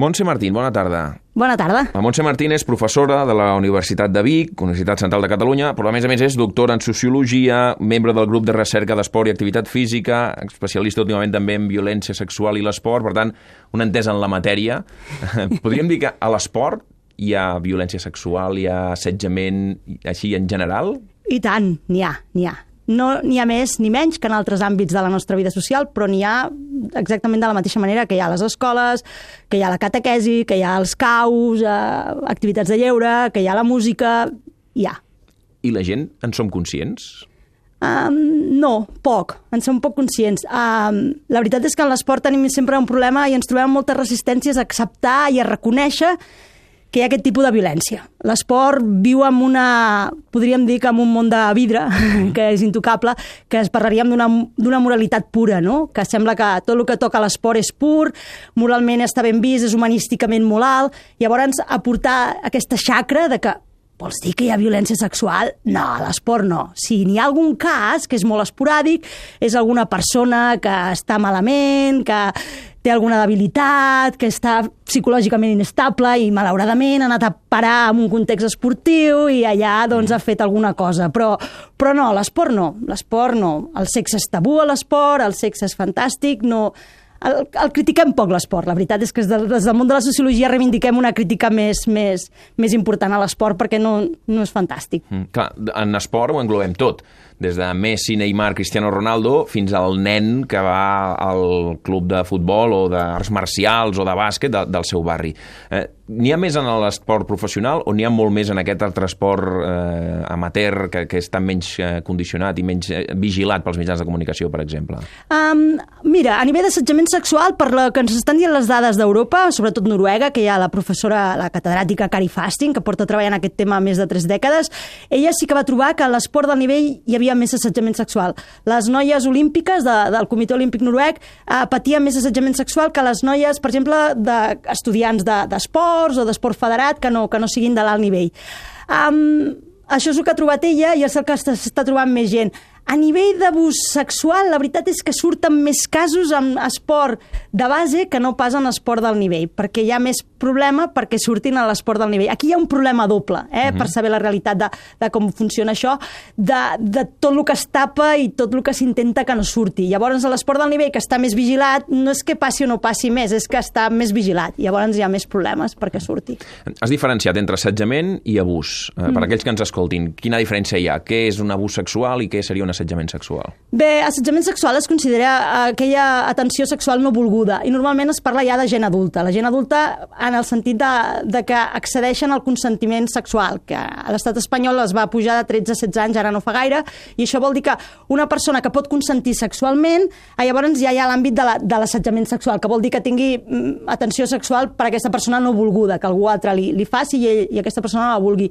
Montse Martín, bona tarda. Bona tarda. La Montse Martín és professora de la Universitat de Vic, Universitat Central de Catalunya, però a més a més és doctora en Sociologia, membre del grup de recerca d'esport i activitat física, especialista últimament també en violència sexual i l'esport, per tant, una entesa en la matèria. Podríem dir que a l'esport hi ha violència sexual, hi ha assetjament, així en general? I tant, n'hi ha, n'hi ha. No n'hi ha més ni menys que en altres àmbits de la nostra vida social, però n'hi ha exactament de la mateixa manera que hi ha les escoles, que hi ha la catequesi, que hi ha els caus, eh, activitats de lleure, que hi ha la música... Hi ha. I la gent en som conscients? Um, no, poc. En som poc conscients. Um, la veritat és que en l'esport tenim sempre un problema i ens trobem moltes resistències a acceptar i a reconèixer que hi ha aquest tipus de violència. L'esport viu amb una, podríem dir que amb un món de vidre, que és intocable, que es parlaríem d'una moralitat pura, no? que sembla que tot el que toca l'esport és pur, moralment està ben vist, és humanísticament molt alt, llavors aportar aquesta xacra de que Vols dir que hi ha violència sexual? No, a l'esport no. Si n'hi ha algun cas, que és molt esporàdic, és alguna persona que està malament, que té alguna debilitat, que està psicològicament inestable i malauradament ha anat a parar en un context esportiu i allà doncs, ha fet alguna cosa. Però, però no, l'esport no, l'esport no. El sexe és tabú a l'esport, el sexe és fantàstic, no, el, el critiquem poc l'esport. La veritat és que des, des del món de la sociologia reivindiquem una crítica més, més, més important a l'esport perquè no, no és fantàstic. Mm, clar, en esport ho englobem tot des de Messi, Neymar, Cristiano Ronaldo, fins al nen que va al club de futbol o d'arts marcials o de bàsquet de, del seu barri. Eh, n'hi ha més en l'esport professional o n'hi ha molt més en aquest altre esport eh, amateur que, que està menys eh, condicionat i menys eh, vigilat pels mitjans de comunicació, per exemple? Um, mira, a nivell d'assetjament sexual, per la que ens estan dient les dades d'Europa, sobretot Noruega, que hi ha la professora, la catedràtica Cari Fasting, que porta treballant aquest tema més de tres dècades, ella sí que va trobar que l'esport del nivell hi havia havia més assetjament sexual. Les noies olímpiques de, del Comitè Olímpic Noruec eh, patien més assetjament sexual que les noies, per exemple, d'estudiants de, d'esports o d'esport federat que no, que no siguin de l'alt nivell. Um, això és el que ha trobat ella i és el que s'està trobant més gent. A nivell d'abús sexual, la veritat és que surten més casos en esport de base que no pas en esport del nivell, perquè hi ha més problema perquè surtin a l'esport del nivell. Aquí hi ha un problema doble, eh, uh -huh. per mhm. saber la realitat de, de com funciona això, de, de tot el que es tapa i tot el que s'intenta que no surti. Llavors, a l'esport del nivell, que està més vigilat, no és que passi o no passi més, és que està més vigilat. Llavors hi ha més problemes perquè surti. Has diferenciat entre assetjament i abús. Eh, per mm. aquells que ens escoltin, quina diferència hi ha? Què és un abús sexual i què seria un assetjament sexual? Bé, assetjament sexual es considera aquella atenció sexual no volguda i normalment es parla ja de gent adulta. La gent adulta en el sentit de, de que accedeixen al consentiment sexual, que a l'estat espanyol es va pujar de 13 a 16 anys, ara no fa gaire, i això vol dir que una persona que pot consentir sexualment, eh, llavors ja hi ha l'àmbit de l'assetjament la, sexual, que vol dir que tingui mm, atenció sexual per a aquesta persona no volguda, que algú altre li, li faci i, ell, i aquesta persona no la vulgui.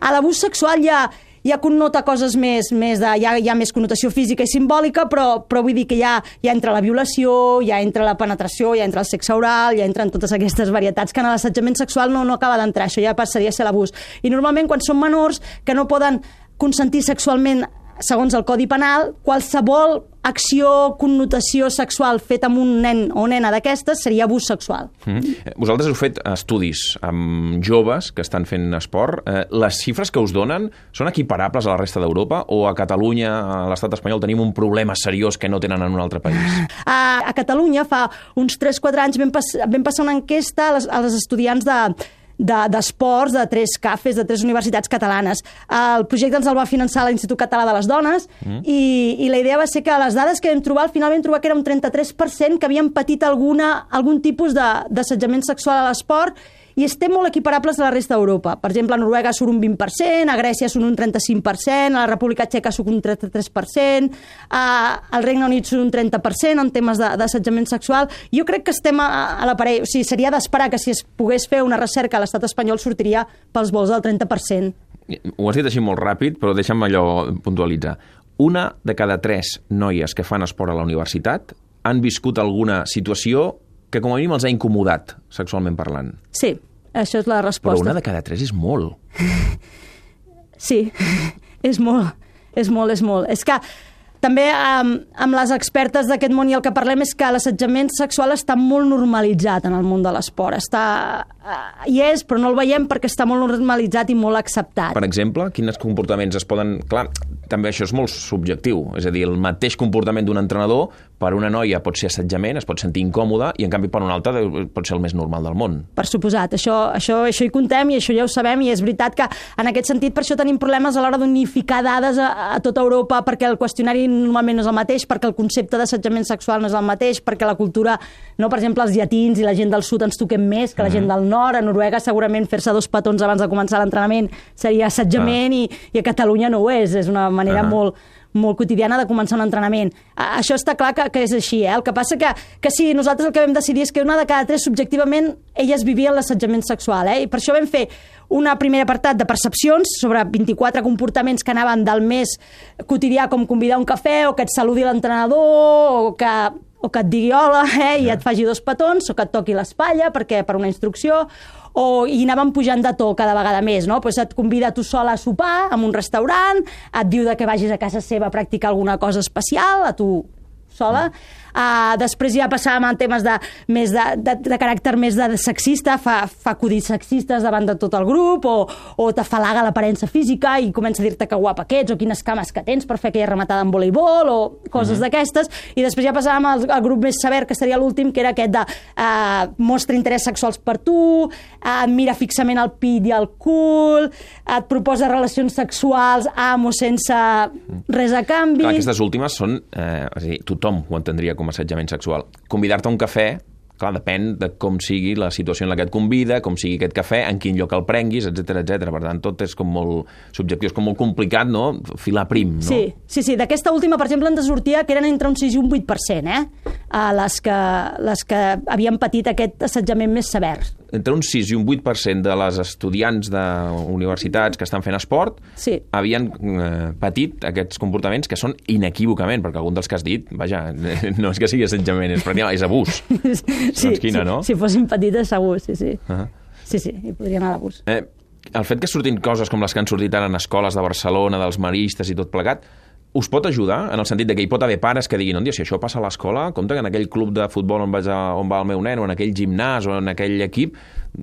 A l'abús sexual ja ja connota coses més, més de, ja, hi ha més connotació física i simbòlica, però, però vull dir que ja, ja entra la violació, ja entra la penetració, ja entra el sexe oral, ja entren totes aquestes varietats que en l'assetjament sexual no, no acaba d'entrar, això ja passaria a ser l'abús. I normalment quan són menors que no poden consentir sexualment segons el Codi Penal, qualsevol acció, connotació sexual feta amb un nen o nena d'aquestes seria abús sexual. Mm. Vosaltres heu fet estudis amb joves que estan fent esport. Eh, les xifres que us donen són equiparables a la resta d'Europa o a Catalunya, a l'estat espanyol, tenim un problema seriós que no tenen en un altre país? A, a Catalunya fa uns 3-4 anys vam, pas, vam passar una enquesta als, als estudiants de d'esports de, de tres cafes, de tres universitats catalanes. El projecte ens el va finançar l'Institut Català de les Dones mm. i, i la idea va ser que les dades que vam trobar, al final vam trobar que era un 33% que havien patit alguna, algun tipus d'assetjament sexual a l'esport i estem molt equiparables a la resta d'Europa. Per exemple, a Noruega surt un 20%, a Grècia surt un 35%, a la República Txeca surt un 33%, a, al Regne Unit surt un 30% en temes d'assetjament sexual. Jo crec que estem a, a la parella. O sigui, seria d'esperar que si es pogués fer una recerca a l'estat espanyol sortiria pels vols del 30%. Ho has dit així molt ràpid, però deixa'm allò puntualitzar. Una de cada tres noies que fan esport a la universitat han viscut alguna situació que com a mínim els ha incomodat, sexualment parlant. Sí, això és la resposta. Però una de cada tres és molt. Sí, és molt, és molt, és molt. És que també amb, amb les expertes d'aquest món i el que parlem és que l'assetjament sexual està molt normalitzat en el món de l'esport. Està, uh, hi és, però no el veiem perquè està molt normalitzat i molt acceptat. Per exemple, quins comportaments es poden... Clar, també això és molt subjectiu. És a dir, el mateix comportament d'un entrenador per una noia pot ser assetjament, es pot sentir incòmoda, i en canvi per una altra pot ser el més normal del món. Per suposat, això, això, això hi contem i això ja ho sabem, i és veritat que en aquest sentit per això tenim problemes a l'hora d'unificar dades a, a tota Europa, perquè el qüestionari normalment no és el mateix, perquè el concepte d'assetjament sexual no és el mateix, perquè la cultura, no, per exemple, els llatins i la gent del sud ens toquem més que la gent del nord, a Noruega segurament fer-se dos petons abans de començar l'entrenament seria assetjament ah. i, i a Catalunya no ho és, és una manera -huh. molt, molt quotidiana de començar un entrenament. A, això està clar que, que és així, eh? El que passa que, que sí, nosaltres el que vam decidir és que una de cada tres, subjectivament, elles vivien l'assetjament sexual, eh? I per això vam fer un primer apartat de percepcions sobre 24 comportaments que anaven del més quotidià, com convidar un cafè, o que et saludi l'entrenador, o que o que et digui hola eh, i et faci dos petons, o que et toqui l'espatlla perquè per una instrucció, o, i anàvem pujant de to cada vegada més, no? Pues et convida tu sola a sopar en un restaurant, et diu de que vagis a casa seva a practicar alguna cosa especial, a tu sola, Uh, després ja passàvem a temes de, més de, de, de caràcter més de sexista, fa, fa acudits sexistes davant de tot el grup, o, o t'afalaga l'aparença física i comença a dir-te que guapa que ets, o quines cames que tens per fer aquella rematada en voleibol, o coses uh -huh. d'aquestes, i després ja passàvem al, al grup més sever, que seria l'últim, que era aquest de uh, mostra interès sexuals per tu, uh, mira fixament el pit i el cul, et proposa relacions sexuals amb o sense res a canvi... Clar, aquestes últimes són... Eh, és a dir, tothom ho entendria com a assetjament sexual. Convidar-te a un cafè clar, depèn de com sigui la situació en la que et convida, com sigui aquest cafè, en quin lloc el prenguis, etc etc. Per tant, tot és com molt subjectiu, és com molt complicat, no?, filar prim, no? Sí, sí, sí. D'aquesta última, per exemple, ens sortia que eren entre un 6 i un 8%, eh? A les que, les que havien patit aquest assetjament més sever. Entre un 6 i un 8% de les estudiants de universitats que estan fent esport sí. havien eh, patit aquests comportaments que són inequívocament, perquè algun dels que has dit, vaja, no és que sigui assetjament, és, és abús. sí, quina, sí, no? Si fossin petites, segur, sí, sí. Uh -huh. Sí, sí, hi podria anar a l'abús. Eh, el fet que surtin coses com les que han sortit ara en escoles de Barcelona, dels maristes i tot plegat, us pot ajudar en el sentit de que hi pot haver pares que diguin on si això passa a l'escola, compte que en aquell club de futbol on, vaig a, on va el meu nen, o en aquell gimnàs, o en aquell equip,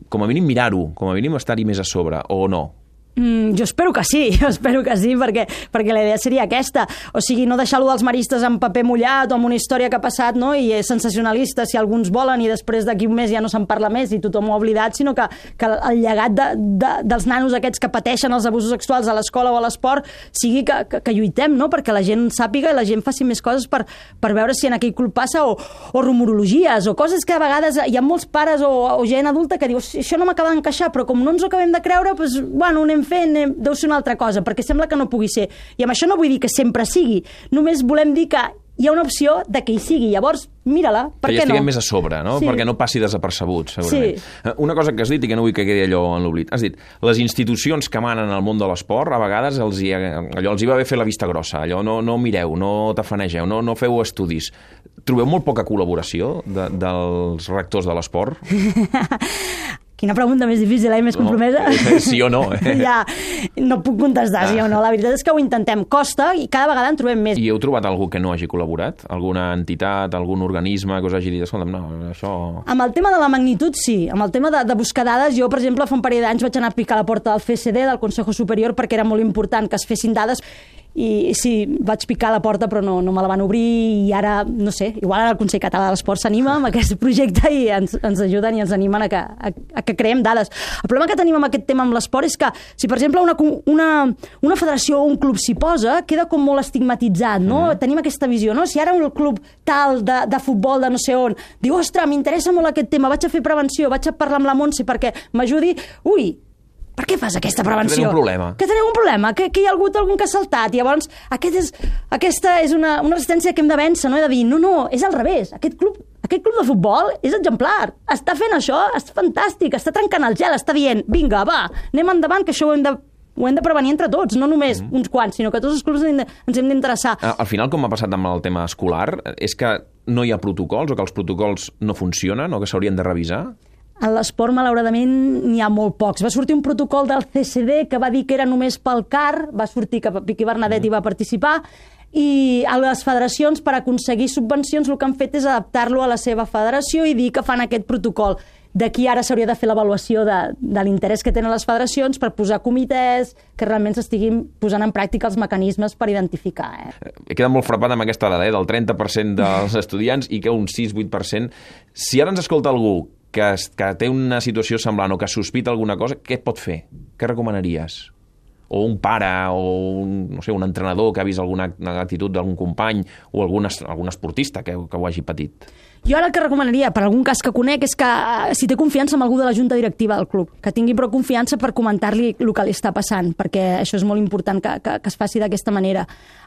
com a mínim mirar-ho, com a mínim estar-hi més a sobre, o no? Mm, jo espero que sí, jo espero que sí, perquè, perquè la idea seria aquesta. O sigui, no deixar-lo dels maristes en paper mullat o amb una història que ha passat no? i és sensacionalista si alguns volen i després d'aquí un mes ja no se'n parla més i tothom ho ha oblidat, sinó que, que el llegat de, de, dels nanos aquests que pateixen els abusos sexuals a l'escola o a l'esport sigui que, que, que lluitem, no? perquè la gent sàpiga i la gent faci més coses per, per veure si en aquell club passa o, o rumorologies o coses que a vegades hi ha molts pares o, o gent adulta que diu això no m'acaba d'encaixar, però com no ens ho acabem de creure, doncs, bueno, anem fent, deu ser una altra cosa, perquè sembla que no pugui ser. I amb això no vull dir que sempre sigui, només volem dir que hi ha una opció de que hi sigui. Llavors, mira-la, per que què ja no? més a sobre, no? Sí. Perquè no passi desapercebut, segurament. Sí. Eh, una cosa que has dit i que no vull que quedi allò en l'oblit. Has dit, les institucions que manen al món de l'esport, a vegades els hi, allò els hi va bé fer la vista grossa, allò no, no mireu, no tafanegeu, no, no feu estudis. Trobeu molt poca col·laboració de, dels rectors de l'esport? Quina pregunta més difícil, eh? Més compromesa. No, sí o no. Eh? ja, no puc contestar ah. sí o no. La veritat és que ho intentem. Costa i cada vegada en trobem més. I heu trobat algú que no hagi col·laborat? Alguna entitat, algun organisme que us hagi dit, escolta'm, no, això... Amb el tema de la magnitud, sí. Amb el tema de, de buscar dades, jo, per exemple, fa un parell d'anys vaig anar a picar a la porta del FSD, del Consejo Superior, perquè era molt important que es fessin dades i sí, vaig picar la porta però no, no me la van obrir i ara, no sé, igual ara el Consell Català de l'Esport s'anima amb aquest projecte i ens, ens ajuden i ens animen a que, a, a que creem dades. El problema que tenim amb aquest tema amb l'esport és que si, per exemple, una, una, una federació o un club s'hi posa, queda com molt estigmatitzat, no? Mm. Tenim aquesta visió, no? Si ara un club tal de, de futbol de no sé on diu, ostres, m'interessa molt aquest tema, vaig a fer prevenció, vaig a parlar amb la Montse perquè m'ajudi, ui, per què fas aquesta prevenció? Que teniu un problema. Que teniu un problema, que, que hi ha hagut algun que ha saltat. I llavors, aquest és, aquesta és una, una resistència que hem de vèncer, no? He de dir, no, no, és al revés. Aquest club, aquest club de futbol és exemplar. Està fent això, és fantàstic, està trencant el gel, està dient, vinga, va, anem endavant, que això ho hem de ho hem de prevenir entre tots, no només mm. uns quants, sinó que tots els clubs ens hem d'interessar. Al final, com ha passat amb el tema escolar, és que no hi ha protocols o que els protocols no funcionen o que s'haurien de revisar? En l'esport, malauradament, n'hi ha molt pocs. Va sortir un protocol del CCD que va dir que era només pel CAR, va sortir que Piqui Bernadet mm. hi va participar, i a les federacions, per aconseguir subvencions, el que han fet és adaptar-lo a la seva federació i dir que fan aquest protocol. D'aquí ara s'hauria de fer l'avaluació de, de l'interès que tenen les federacions per posar comitès que realment s'estiguin posant en pràctica els mecanismes per identificar. Eh? He quedat molt frapat amb aquesta dada, eh, del 30% dels estudiants i que un 6-8%. Si ara ens escolta algú que, que té una situació semblant o que sospita alguna cosa, què pot fer? Què recomanaries? o un pare o un, no sé, un entrenador que ha vist alguna actitud d'algun company o algun, algun esportista que, que ho hagi patit? Jo ara el que recomanaria, per algun cas que conec, és que eh, si té confiança amb algú de la junta directiva del club, que tingui prou confiança per comentar-li el que li està passant, perquè això és molt important que, que, que es faci d'aquesta manera.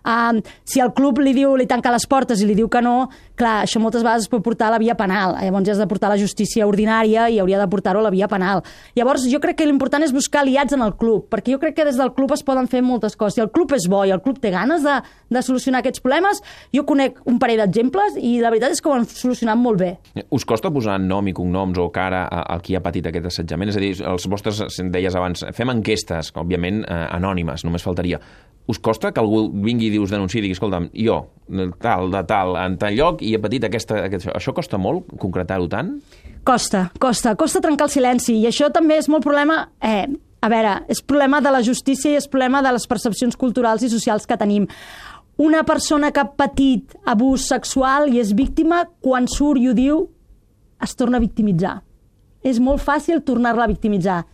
Uh, si el club li diu, li tanca les portes i li diu que no, clar, això moltes vegades es pot portar a la via penal. Llavors ja has de portar a la justícia ordinària i hauria de portar-ho a la via penal. Llavors jo crec que l'important és buscar aliats en el club, perquè jo crec que des del club es poden fer moltes coses. Si el club és bo i el club té ganes de, de solucionar aquests problemes, jo conec un parell d'exemples i la veritat és que ho han solucionat molt bé. Us costa posar nom i cognoms o cara al qui ha patit aquest assetjament? És a dir, els vostres, deies abans, fem enquestes, òbviament eh, anònimes, només faltaria us costa que algú vingui i us denunciï i digui, escolta'm, jo, tal, de tal, en tal lloc, i he patit aquesta... aquesta... Això costa molt, concretar-ho tant? Costa, costa, costa trencar el silenci, i això també és molt problema... Eh, a veure, és problema de la justícia i és problema de les percepcions culturals i socials que tenim. Una persona que ha patit abús sexual i és víctima, quan surt i ho diu, es torna a victimitzar. És molt fàcil tornar-la a victimitzar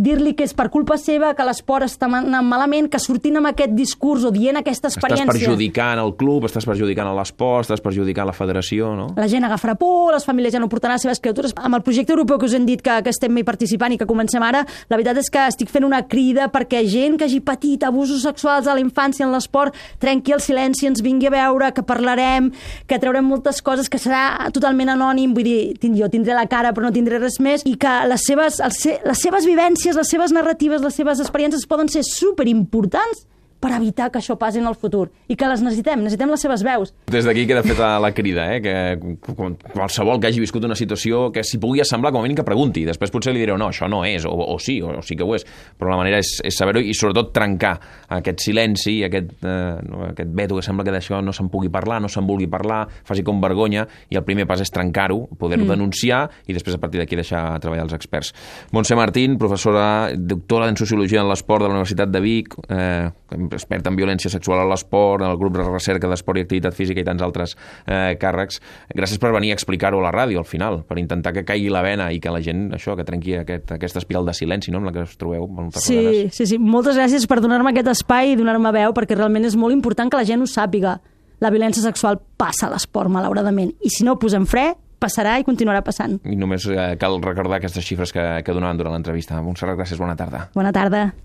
dir-li que és per culpa seva, que l'esport està anant malament, que sortint amb aquest discurs o dient aquesta experiència... Estàs perjudicant el club, estàs perjudicant l'esport, estàs perjudicant la federació, no? La gent agafarà por, les famílies ja no portaran les seves criatures. Amb el projecte europeu que us hem dit que, que estem hi participant i que comencem ara, la veritat és que estic fent una crida perquè gent que hagi patit abusos sexuals a la infància en l'esport trenqui el silenci, ens vingui a veure, que parlarem, que traurem moltes coses, que serà totalment anònim, vull dir, jo tindré la cara però no tindré res més, i que les seves, les seves vivències les seves narratives, les seves experiències poden ser superimportants per evitar que això passi en el futur i que les necessitem, necessitem les seves veus. Des d'aquí queda feta la crida, eh? que qualsevol que hagi viscut una situació que s'hi pugui assemblar, com a mínim que pregunti. Després potser li direu, no, això no és, o, o sí, o, o sí que ho és, però la manera és, és saber-ho i sobretot trencar aquest silenci, aquest, eh, no, aquest veto que sembla que d'això no se'n pugui parlar, no se'n vulgui parlar, faci com vergonya, i el primer pas és trencar-ho, poder-ho mm. denunciar i després a partir d'aquí deixar treballar els experts. Montse Martín, professora, doctora en Sociologia en l'Esport de la Universitat de Vic, eh, expert en violència sexual a l'esport, en el grup de recerca d'esport i activitat física i tants altres eh, càrrecs. Gràcies per venir a explicar-ho a la ràdio, al final, per intentar que caigui la vena i que la gent, això, que trenqui aquest, aquesta espiral de silenci no, amb la que us trobeu moltes sí, vegades. Sí, sí, moltes gràcies per donar-me aquest espai i donar-me veu, perquè realment és molt important que la gent ho sàpiga. La violència sexual passa a l'esport, malauradament, i si no posem fre, passarà i continuarà passant. I només eh, cal recordar aquestes xifres que, que donaven durant l'entrevista. Montserrat, gràcies, bona tarda. Bona tarda.